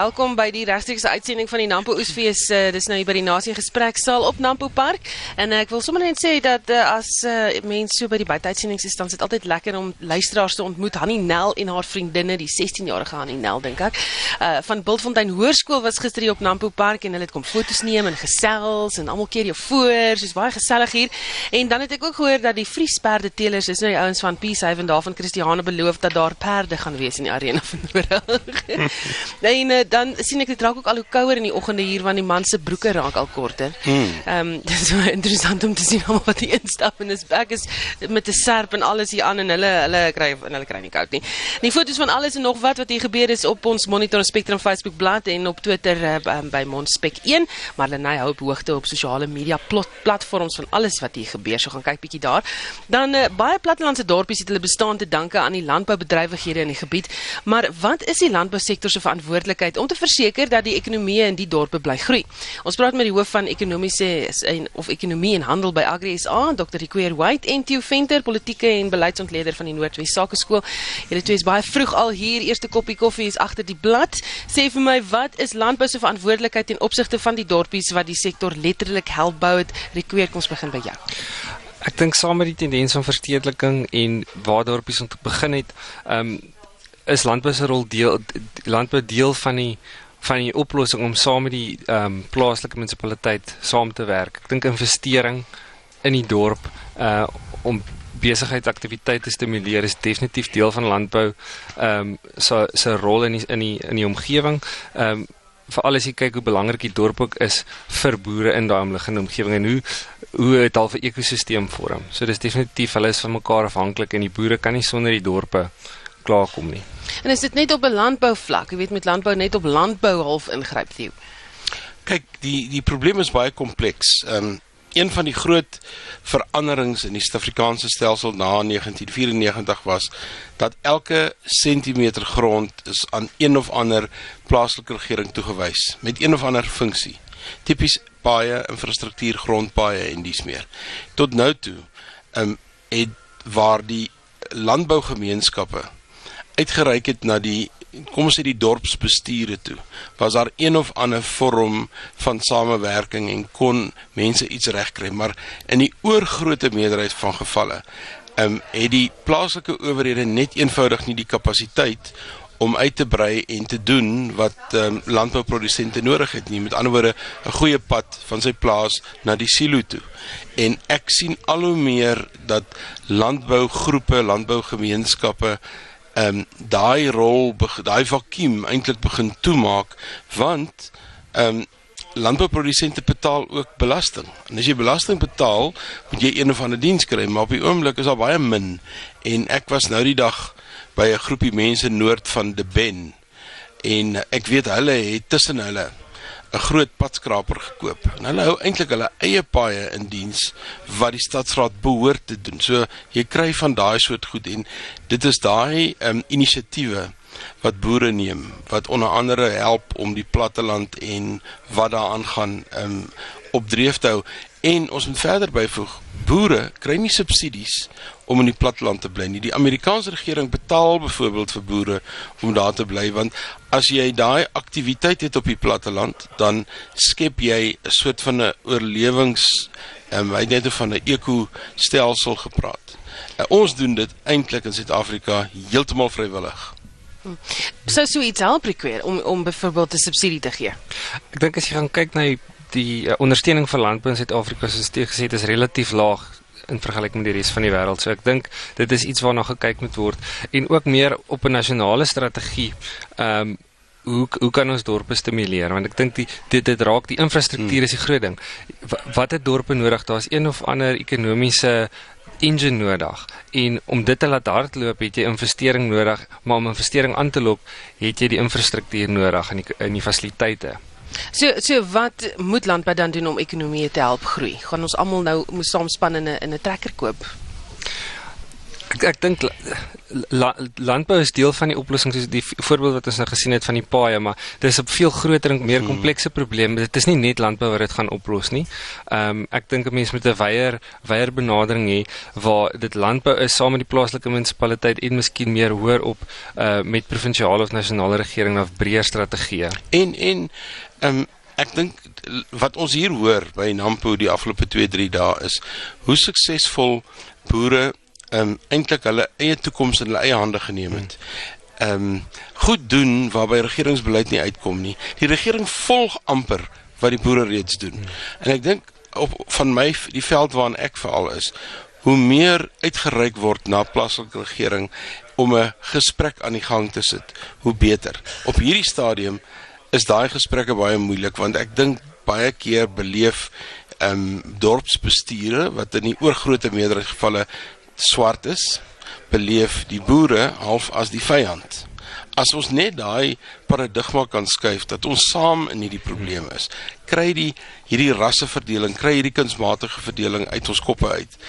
Welkom by die regstreekse uitsending van die Nampo Oesfees. Uh, dis nou hier by die Nasie Gespreksaal op Nampo Park. En uh, ek wil sommer net sê dat uh, as uh, mense so by die buiteuitsendings is, dan is dit altyd lekker om luisteraars te ontmoet. Hanni Nel en haar vriendinne, die 16-jarige Hanni Nel dink ek, uh, van Bultfontein Hoërskool was gister hier op Nampo Park en hulle het kom foto's neem en gesels en almal keer jou voor. Soos baie gesellig hier. En dan het ek ook gehoor dat die Vriesperde teelers is nou die ouens van Peacehaven daarvan Christiane beloof dat daar perde gaan wees in die arena van Noordhoek. en uh, dan sien ek dit raak ook al hoe kouer in die oggende hier want die man se broeke raak al korter. Ehm um, dis so interessant om te sien almal wat hier instap en dis ek is met 'n serp en alles hier aan en hulle hulle kry en hulle kry nie koud nie. Die foto's van alles en nog wat wat hier gebeur is op ons Monitor Spectrum Facebook bladsy en op Twitter uh, by Monspec 1, maar Lenay hou op hoogte op sosiale media plot, platforms van alles wat hier gebeur. So gaan kyk bietjie daar. Dan uh, baie plattelandse dorpies het hulle bestaan te danke aan die landboubedrywighede in die gebied. Maar wat is die landbousektor se verantwoordelikheid om te verseker dat die ekonomie in die dorpe bly groei. Ons praat met die hoof van ekonomiese en of ekonomie en handel by Agri SA, Dr. Riquer White en Theo Venter, politieke en beleidsontleder van die Noordwes Sakeskool. Julle twee is baie vroeg al hier. Eerste koppie koffie is agter die blad. Sê vir my, wat is landbou se verantwoordelikheid ten opsigte van die dorpies wat die sektor letterlik help bou het? Riquer, kom ons begin by jou. Ek dink saam met die tendens van verstedeliking en waar dorpies ont begin het, ehm um, is landbou se rol deel landbou deel van die van die oplossing om saam met die ehm um, plaaslike munisipaliteit saam te werk. Ek dink investering in die dorp uh om besigheidsaktiwiteite te stimuleer is definitief deel van landbou ehm um, so se rol in die, in die in die omgewing. Ehm um, veral as jy kyk hoe belangrik die dorp ook is vir boere in daai omliggende omgewing en hoe hoe dit al vir ekosisteem vorm. So dis definitief hulle is van mekaar afhanklik en die boere kan nie sonder die dorpe klaarkom nie. En is dit net op 'n landbouvlak? Jy weet met landbou net op landbou half ingryp jy. Kyk, die die probleem is baie kompleks. Ehm um, een van die groot veranderings in die Suid-Afrikaanse stelsel na 1994 was dat elke sentimeter grond is aan een of ander plaaslike regering toegewys met een of ander funksie. Tipies paaie, infrastruktuur, grondpaaie en dies meer. Tot nou toe, ehm um, het waar die landbougemeenskappe uitgereik het na die kom ons sê die dorpsbestuure toe was daar een of ander vorm van samewerking en kon mense iets regkry maar in die oorgrootste meerderheid van gevalle ehm um, het die plaaslike owerhede net eenvoudig nie die kapasiteit om uit te brei en te doen wat ehm um, landbouprodusente nodig het nie. Met ander woorde 'n goeie pad van sy plaas na die silo toe. En ek sien al hoe meer dat landbougroepe landbougemeenskappe ehm um, daai rol daai vakuum eintlik begin toemaak want ehm um, landbouprodusente betaal ook belasting. En as jy belasting betaal, moet jy een of ander diens kry, maar op die oomblik is daar baie min. En ek was nou die dag by 'n groepie mense noord van Deben en ek weet hulle het tussen hulle 'n groot padskraper gekoop. En hulle hou eintlik hulle eie paaie in diens wat die stadsraad behoort te doen. So jy kry van daai soort goed en dit is daai um, inisiatiewe wat boere neem wat onder andere help om die platteland en wat daaraan gaan um, op dreef te hou en ons moet verder byvoeg boere kry nie subsidies om in die platteland te bly nie. Die Amerikaanse regering betaal byvoorbeeld vir boere om daar te bly want as jy daai aktiwiteit het op die platteland, dan skep jy 'n soort van 'n oorlewings ehm um, hy het net van 'n ekostelsel gepraat. En ons doen dit eintlik in Suid-Afrika heeltemal vrywillig. So so iets help require om om byvoorbeeld 'n subsidie te gee. Ek dink as jy gaan kyk na die, die uh, ondersteuning vir landbou in Suid-Afrika soos dit gesê het is relatief laag in vergelyking met die res van die wêreld. So ek dink dit is iets waarna gekyk moet word en ook meer op 'n nasionale strategie. Ehm um, hoe hoe kan ons dorpe stimuleer? Want ek dink die dit dit raak die infrastruktuur is die groot ding. Wat het dorpe nodig? Daar's een of ander ekonomiese engine nodig en om dit te laat hardloop het jy investering nodig maar om investering aan te lok het jy die infrastruktuur nodig in die die fasiliteite So so wat moet landbou dan doen om ekonomie te help groei? Gaan ons almal nou moet saamspan in 'n in 'n trekker koop? Ek ek dink la, landbou is deel van die oplossing soos die voorbeeld wat ons nou gesien het van die paaie, maar dis 'n veel groter en meer komplekse probleem. Dit is nie net landbou wat dit gaan oplos nie. Ehm um, ek dink 'n mens moet 'n weier weier benadering hê waar dit landbou is saam met die plaaslike munisipaliteit en miskien meer hoër op uh met provinsiale of nasionale regering of breër strategieë. En en ehm um, ek dink wat ons hier hoor by Nampo die afgelope 2-3 dae is hoe suksesvol boere ehm um, eintlik hulle eie toekoms in hulle eie hande geneem het. Ehm um, goed doen waarby regeringsbeleid nie uitkom nie. Die regering volg amper wat die boere reeds doen. En ek dink op van my die veld waarin ek veral is, hoe meer uitgereik word na plaaslike regering om 'n gesprek aan die gang te sit, hoe beter. Op hierdie stadium is daai gesprekke baie moeilik want ek dink baie keer beleef ehm um, dorpsbestuure wat in die oorgrootste meerderheid gevalle swart is, beleef die boere half as die vyand. As ons net daai paradigma kan skuif dat ons saam in hierdie probleem is, kry die hierdie rasseverdeling, kry hierdie kunsmatige verdeling uit ons koppe uit.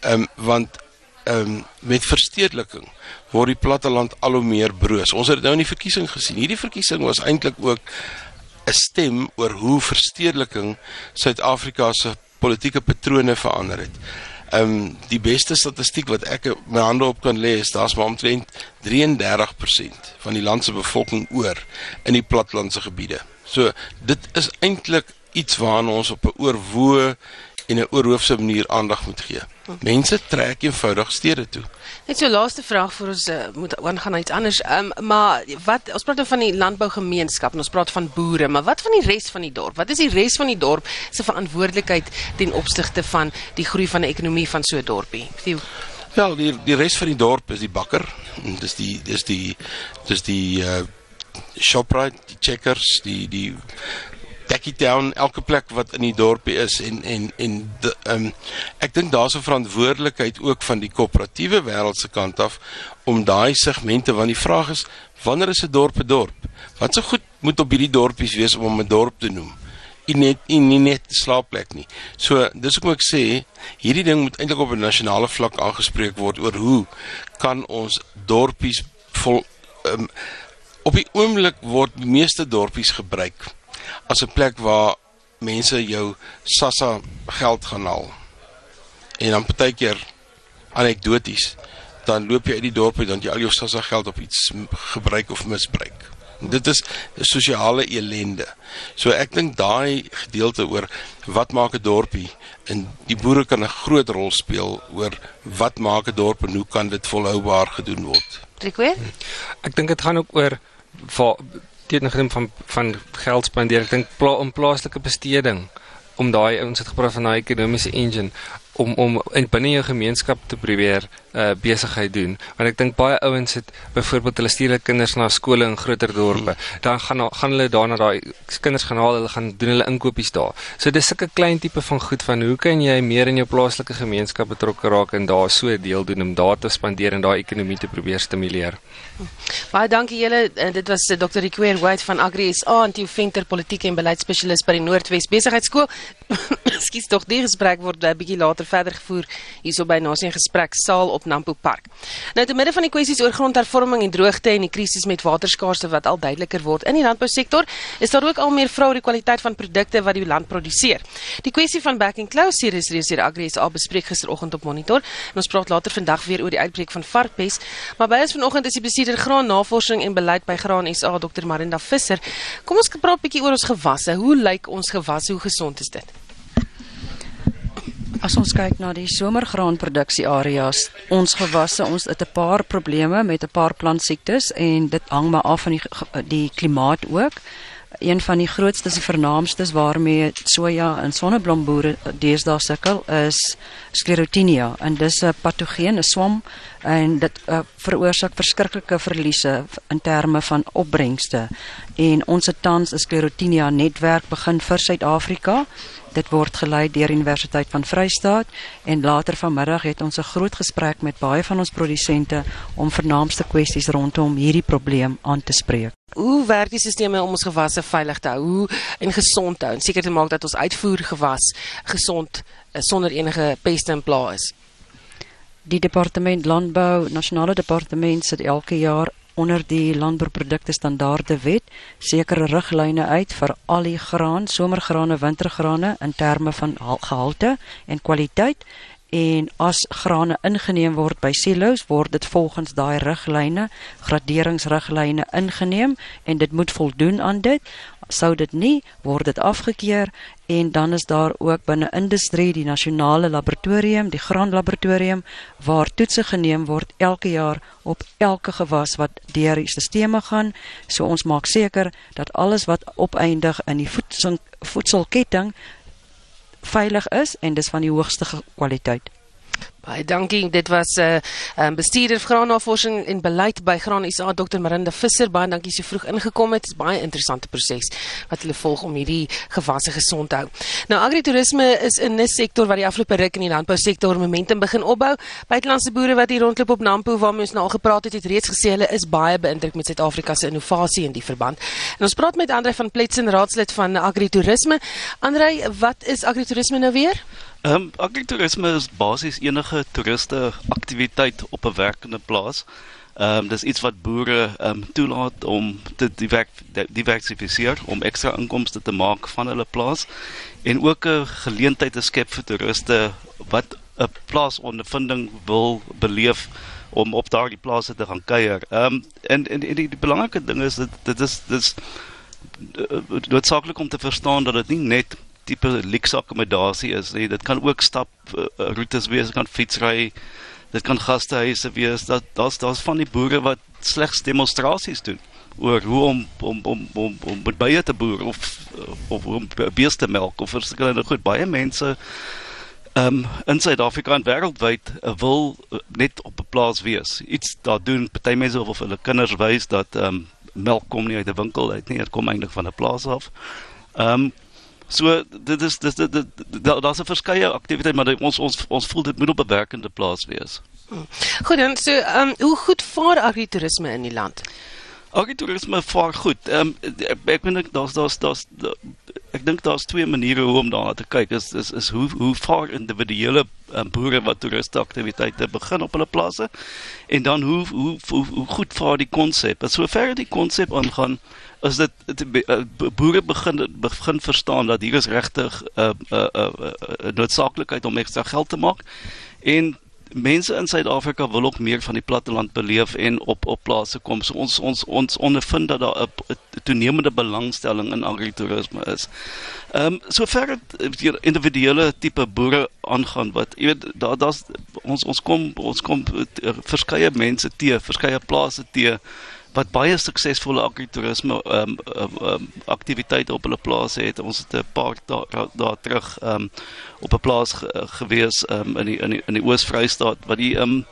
Ehm um, want ehm um, met verstedeliking word die platteland al hoe meer broos. Ons het dit nou in die verkiesing gesien. Hierdie verkiesing was eintlik ook 'n stem oor hoe verstedeliking Suid-Afrika se politieke patrone verander het. Ehm um, die beste statistiek wat ek my hande op kan lê is daar's maar omtrent 33% van die land se bevolking oor in die plattelandse gebiede. So dit is eintlik iets waarna ons op 'n oorwoe en 'n oorhoofse manier aandag moet gee. Mense trek eenvoudig stede toe. Net so laaste vraag vir ons uh, moet aangaan iets anders. Ehm um, maar wat ons praat nou van die landbougemeenskap en ons praat van boere, maar wat van die res van die dorp? Wat is die res van die dorp se verantwoordelikheid ten opsigte van die groei van 'n ekonomie van so 'n dorpie? Theo Wel, die die res van die dorp is die bakker. Dis die dis die dis die uh Shoprite, die Checkers, die die Dekkie Town, elke plek wat in die dorpie is en en en ehm um, ek dink daar's 'n verantwoordelikheid ook van die koöperatiewe wêreld se kant af om daai segmente want die vraag is wanneer is 'n dorp 'n dorp? Wat so goed moet op hierdie dorpies wees om hom 'n dorp te noem? En net en nie net slaapplek nie. So dis hoekom ek sê hierdie ding moet eintlik op 'n nasionale vlak aangespreek word oor hoe kan ons dorpies vol um, op die oomblik word die meeste dorpies gebruik as 'n plek waar mense jou SASSA geld gaan haal. En dan partykeer anekdoties, dan loop jy uit die dorp en dan jy al jou SASSA geld op iets gebruik of misbruik. Dit is sosiale elende. So ek dink daai gedeelte oor wat maak 'n dorpie en die boere kan 'n groot rol speel oor wat maak 'n dorp en hoe kan dit volhoubaar gedoen word. Trikwe? Ek dink dit gaan ook oor teenoor van van geld spandeer. Ek dink pla, om plaaslike besteding om daai ons het gepraat van daai ekonomiese engine om om in binne jou gemeenskap te probeer uh besigheid doen. Want ek dink baie ouens het byvoorbeeld hulle stuur hulle kinders na skole in groter dorpe. Dan gaan gaan hulle daarna daai kinders gaan haal hulle gaan doen hulle inkopies daar. So dis sulke klein tipe van goed van hoe kan jy meer in jou plaaslike gemeenskap betrokke raak en daar so deel doen om daar te spandeer en daai ekonomie te probeer stimuleer? Baie dankie julle. Eh, dit was eh, Dr. Riquer White van Agri SA en Theo Venter politieke en beleidsspesialis by die Noordwes Besigheidsskool Ekskuus tog die gesprek word 'n bietjie later verder gevoer hierso by Nasie Gesprek saal op Nampo Park. Nou te midde van die kwessies oor grondhervorming en droogte en die krisis met waterskaarste wat al duideliker word in die landbousektor, is daar ook al meer vrae oor die kwaliteit van produkte wat die land produseer. Die kwessie van back and close hier is reeds deur Agri SA bespreek gisteroggend op Monitor en ons praat later vandag weer oor die uitbreek van varkpes, maar by ons vanoggend is die bestuurder graan navorsing en beleid by Graan SA Dr. Marinda Visser. Kom ons praat 'n bietjie oor ons gewasse. Hoe lyk ons gewasse? Hoe gesond is dit? As ons kyk na die somergraanproduksie areas, ons gewasse, ons het 'n paar probleme met 'n paar plantsiektes en dit hang maar af van die die klimaat ook. Een van die grootstes en vernaamstes waarmee soja en sonneblomboere deesdae sukkel is Sclerotinia en dis 'n patogeen, 'n swam en dit uh, veroorsaak verskriklike verliese in terme van opbrengste. En ons het tans 'n Sclerotinia netwerk begin vir Suid-Afrika Dit word gelei deur Universiteit van Vrystaat en later vanmiddag het ons 'n groot gesprek met baie van ons produsente om vernaamste kwessies rondom hierdie probleem aan te spreek. Hoe werk die stelsels om ons gewasse veilig te hou hoe, en gesond te hou en seker te maak dat ons uitvoer gewas gesond eh, sonder enige peste en pla is? Die departement landbou, nasionale departement sit elke jaar onder die landbouprodukte standaarde wet sekere riglyne uit vir al die graan, somergrane, wintergrane in terme van gehalte en kwaliteit en as grane ingeneem word by silo's word dit volgens daai riglyne, graderingsriglyne ingeneem en dit moet voldoen aan dit. Sou dit nie word dit afgekeur en dan is daar ook binne industrie die nasionale laboratorium, die graanlaboratorium waar toetse geneem word elke jaar op elke gewas wat deur die stelsels gaan. So ons maak seker dat alles wat opeindig in die voedsel voedselketting veilig is en dis van die hoogste kwaliteit. Baie dankie. Dit was 'n uh, eh, um, ehm, bestuurder graannavorsing en beleid by Graan SA Dr. Marinda Visser. Baie dankie so vroeg ingekom het. Dit is baie interessante proses wat hulle volg om hierdie gewasse gesond te hou. Nou agritourisme is 'n nis sektor wat die afgelope ruk in die landbou sektor momentum begin opbou. Buitelandse boere wat hier rondloop op Nampo waarmee ons nou al gepraat het, het reeds gesê hulle is baie beïndruk met Suid-Afrika se innovasie in die verband. En ons praat met Andre van Pletsen, raadslid van agritourisme. Andre, wat is agritourisme nou weer? Ehm um, agritourisme is basies enige toeriste aktiwiteit op 'n werkende plaas. Ehm um, dis iets wat boere ehm um, toelaat om te diversifiseer om ekstra inkomste te maak van hulle plaas en ook 'n geleentheid te skep vir toeriste wat 'n plaasondervinding wil beleef om op daardie plase te gaan kuier. Ehm um, en en, en die, die belangrike ding is dat dit is dis noodsaaklik om te verstaan dat dit nie net tipe luxe akkommodasie is. Nee, dit kan ook stap uh, roetes wees, dit kan fietsry, dit kan gastehuise wees. Dat daar's daar's van die boere wat slegs demonstrasies doen oor hoe om om om om om met baie te boer of of om beeste melk of verskillende goed. Baie mense um, in Suid-Afrika en wêreldwyd uh, wil uh, net op 'n plaas wees. Iets daar doen. Party mense of hulle kinders wys dat ehm um, melk kom nie uit 'n winkel uit nie, dit kom eintlik van 'n plaas af. Ehm um, So dit is dis dit daar's 'n verskeie aktiwiteite maar ons ons ons voel dit moet op 'n werkende plaas wees. Goed dan so ehm um, hoe goed vaar agritourisme in die land? Agritourisme vaar goed. Ehm um, ek dink daar's daar's daar's ek dink daar's twee maniere hoe om daarna te kyk. Is is is hoe hoe vaar individuele um, boere wat toeriste aktiwiteite begin op hulle plase en dan hoe hoe hoe, hoe goed vaar die konsep. Sover die konsep aangaan is dit uh, boere begin begin verstaan dat hier is regtig 'n uh, uh, 'n uh, uh, uh, noodsaaklikheid om ekstra geld te maak en mense in Suid-Afrika wil ook meer van die platteland beleef en op op plase kom. So ons ons ons ondervind dat daar 'n toenemende belangstelling in agritourisme is. Ehm um, sover dit individuele tipe boere aangaan wat jy weet daar daar's ons ons kom ons kom uh, verskeie mense te, verskeie plase te wat baie suksesvolle agritourisme ehm um, um, aktiwiteite op hulle plase het. Ons het 'n paar dae da, da terug ehm um, op 'n plaas ge, gewees ehm um, in die in die in die Oos-Vrystaat wat die ehm um,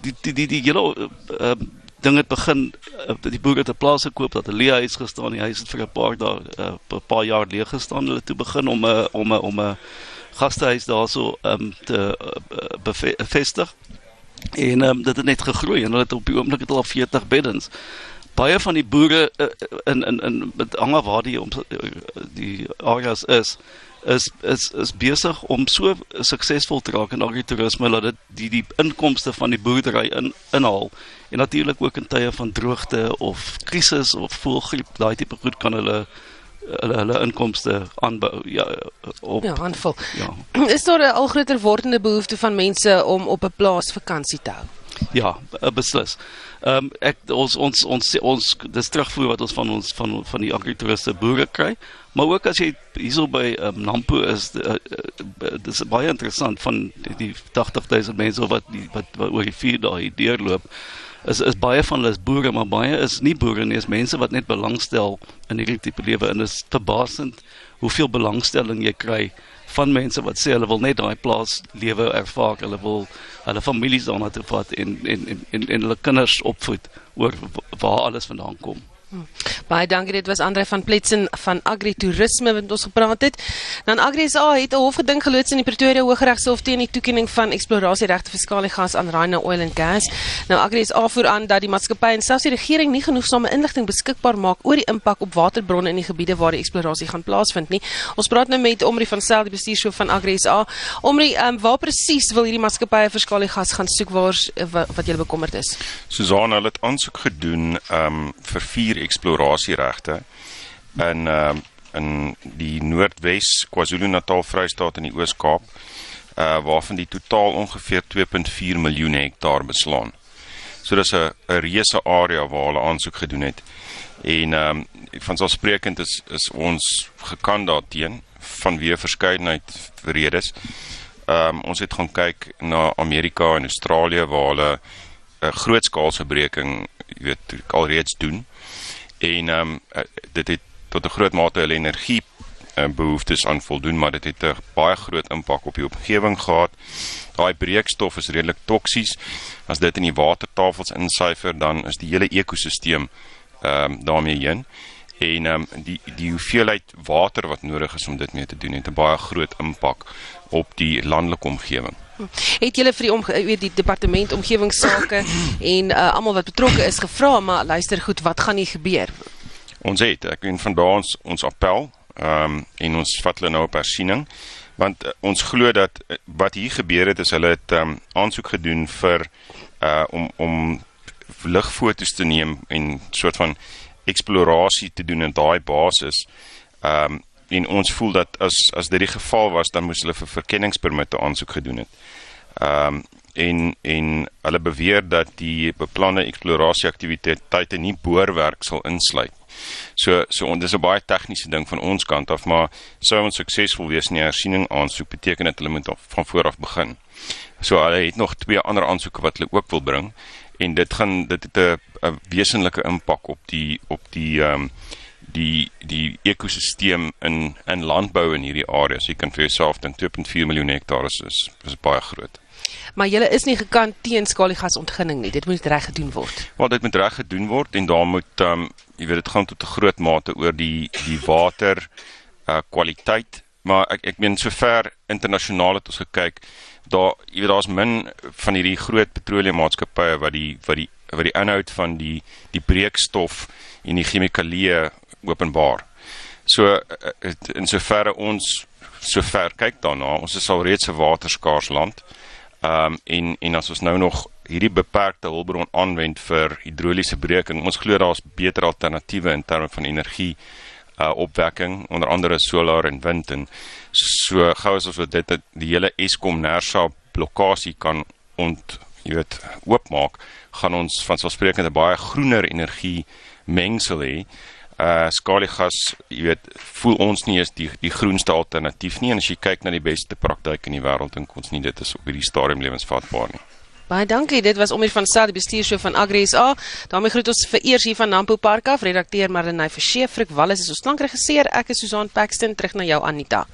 die die die die hele ehm um, ding het begin uh, die boere te plase koop dat 'n leehuis gestaan, die huis het vir 'n paar dae 'n uh, paar jaar leeg gestaan. Hulle toe begin om 'n om 'n om 'n gastehuis daarso ehm um, te uh, bevestig En um, dit het net gegroei en hulle het op die oomblik het al 40 beddens. Baie van die boere uh, in in in met anger waar die om die areas is is is is besig om so suksesvol te raak in agritourisme dat dit die die inkomste van die boerdery in inhaal. En natuurlik ook in tye van droogte of krisis of voëlgriep, daai tipe goed kan hulle hulle hulle inkomste aanbou ja op ja aanvul. Ja. Is daar 'n al groter wordende behoefte van mense om op 'n plaas vakansie te hou? Ja, eh, beslis. Ehm um, ek ons ons ons ons dis terugvoer wat ons van ons van van die agritouriste boere kry, maar ook as jy hierso by um, Nampo is uh, uh, dis baie interessant van die, die 80000 mense wat die wat, wat oor die vier dae deurloop is is baie van hulle is boere, maar baie is nie boere nie, is mense wat net belangstel in hierdie tipe lewe en is verbasend hoeveel belangstelling jy kry van mense wat sê hulle wil net daai plaas lewe ervaar, hulle wil hulle families daarna toe vat en en en en, en hulle kinders opvoed oor waar alles vandaan kom. Baie dankie. Dit was Andre van Pletsen van Agri Toerisme wat ons gepraat het. Dan Agri SA het 'n hofgeding geloods in die Pretoria Hooggeregshof teen die toekenning van eksplorasieregte vir skaliegas aan Rhino Oil and Gas. Nou Agri SA voer aan dat die maatskappy en selfs die regering nie genoegsame inligting beskikbaar maak oor die impak op waterbronne in die gebiede waar die eksplorasie gaan plaasvind nie. Ons praat nou met Omri van Sel, die bestuurshoof van Agri SA. Omri, um, waar presies wil hierdie maatskappy vir skaliegas gaan soek waar wat, wat jy bekommerd is? Susan, hulle het aansoek gedoen um vir vier eksplorasieregte in um in die Noordwes, KwaZulu-Natal, Vrystaat en die Oos-Kaap, uh waarvan die totaal ongeveer 2.4 miljoen hektaar beslaan. So dis 'n 'n reuse area waar hulle aansoek gedoen het. En ehm um, van so sprekend is is ons gekandidaat teen vanweë verskeidenheid redes. Ehm um, ons het gaan kyk na Amerika en Australië waar hulle 'n grootskaalse breking, jy weet, alreeds doen. En ehm um, dit het tot 'n groot mate hulle energie uh, behoeftes aan voldoen, maar dit het 'n baie groot impak op die omgewing gehad. Daai breekstof is redelik toksies. As dit in die watertafels insyfer, dan is die hele ekosisteem ehm um, daarmee heen. En ehm um, die die hoeveelheid water wat nodig is om dit mee te doen, het 'n baie groot impak op die landelike omgewing. Het julle vir die om weet die departement omgewingsake en uh, almal wat betrokke is gevra maar luister goed wat gaan hier gebeur? Ons het ek en vandag ons ons appel ehm um, en ons vat hulle nou op hersiening want uh, ons glo dat uh, wat hier gebeur het is hulle het ehm um, aansoek gedoen vir uh om om lugfoto's te neem en soort van eksplorasie te doen in daai basis. Ehm um, en ons voel dat as as dit die geval was dan moes hulle vir verkenningspermitte aansoek gedoen het. Ehm um, en en hulle beweer dat die beplande eksplorasie aktiwiteite nie boorwerk sal insluit. So so on, dis 'n baie tegniese ding van ons kant af, maar sou ons suksesvol wees in die hersiening aansoek beteken dit hulle moet van voor af begin. So hulle het nog twee ander aansoeke wat hulle ook wil bring en dit gaan dit het 'n wesenlike impak op die op die ehm um, die die ekosisteem in in landbou in hierdie area. So jy kan vir jouself dink 2.4 miljoen hektaar is is, is baie groot. Maar julle is nie gekant teen skaliegasontginning nie. Dit moet reg gedoen word. Wel, dit moet reg gedoen word en daar moet ehm um, jy weet dit gaan tot 'n groot mate oor die die water uh kwaliteit, maar ek ek meen sover internasionaal het ons gekyk, daar jy weet daar's min van hierdie groot petroleummaatskappye wat die wat die wat die inhoud van die die breekstof en die chemikalieë openbaar. So in soverre ons sover kyk daarna, ons is al reeds 'n waterskaars land. Ehm um, en en as ons nou nog hierdie beperkte hulpbron aanwend vir hidroliese breking, ons glo daar's beter alternatiewe in terme van energie uh opwekking, onder andere solar en wind en so gou as ons dit die hele Eskom Nersa blokkade kan ont jy weet oopmaak, gaan ons van selfsprekend 'n baie groener energie mengsel hê uh skaliegas, jy weet, voel ons nie is die die groenste alternatief nie en as jy kyk na die beste praktyk in die wêreld dink ons nie dit is op hierdie stadium lewensvatbaar nie. Baie dankie. Dit was Omir van Saad, die bestuurshoof van Agri SA. daarmee groet ons vir eers hier van Nampo Park af, redakteur Marlenae Verscheer, Frik Wallis is ons klankregisseur. Ek is Susan Paxton terug na jou Anita.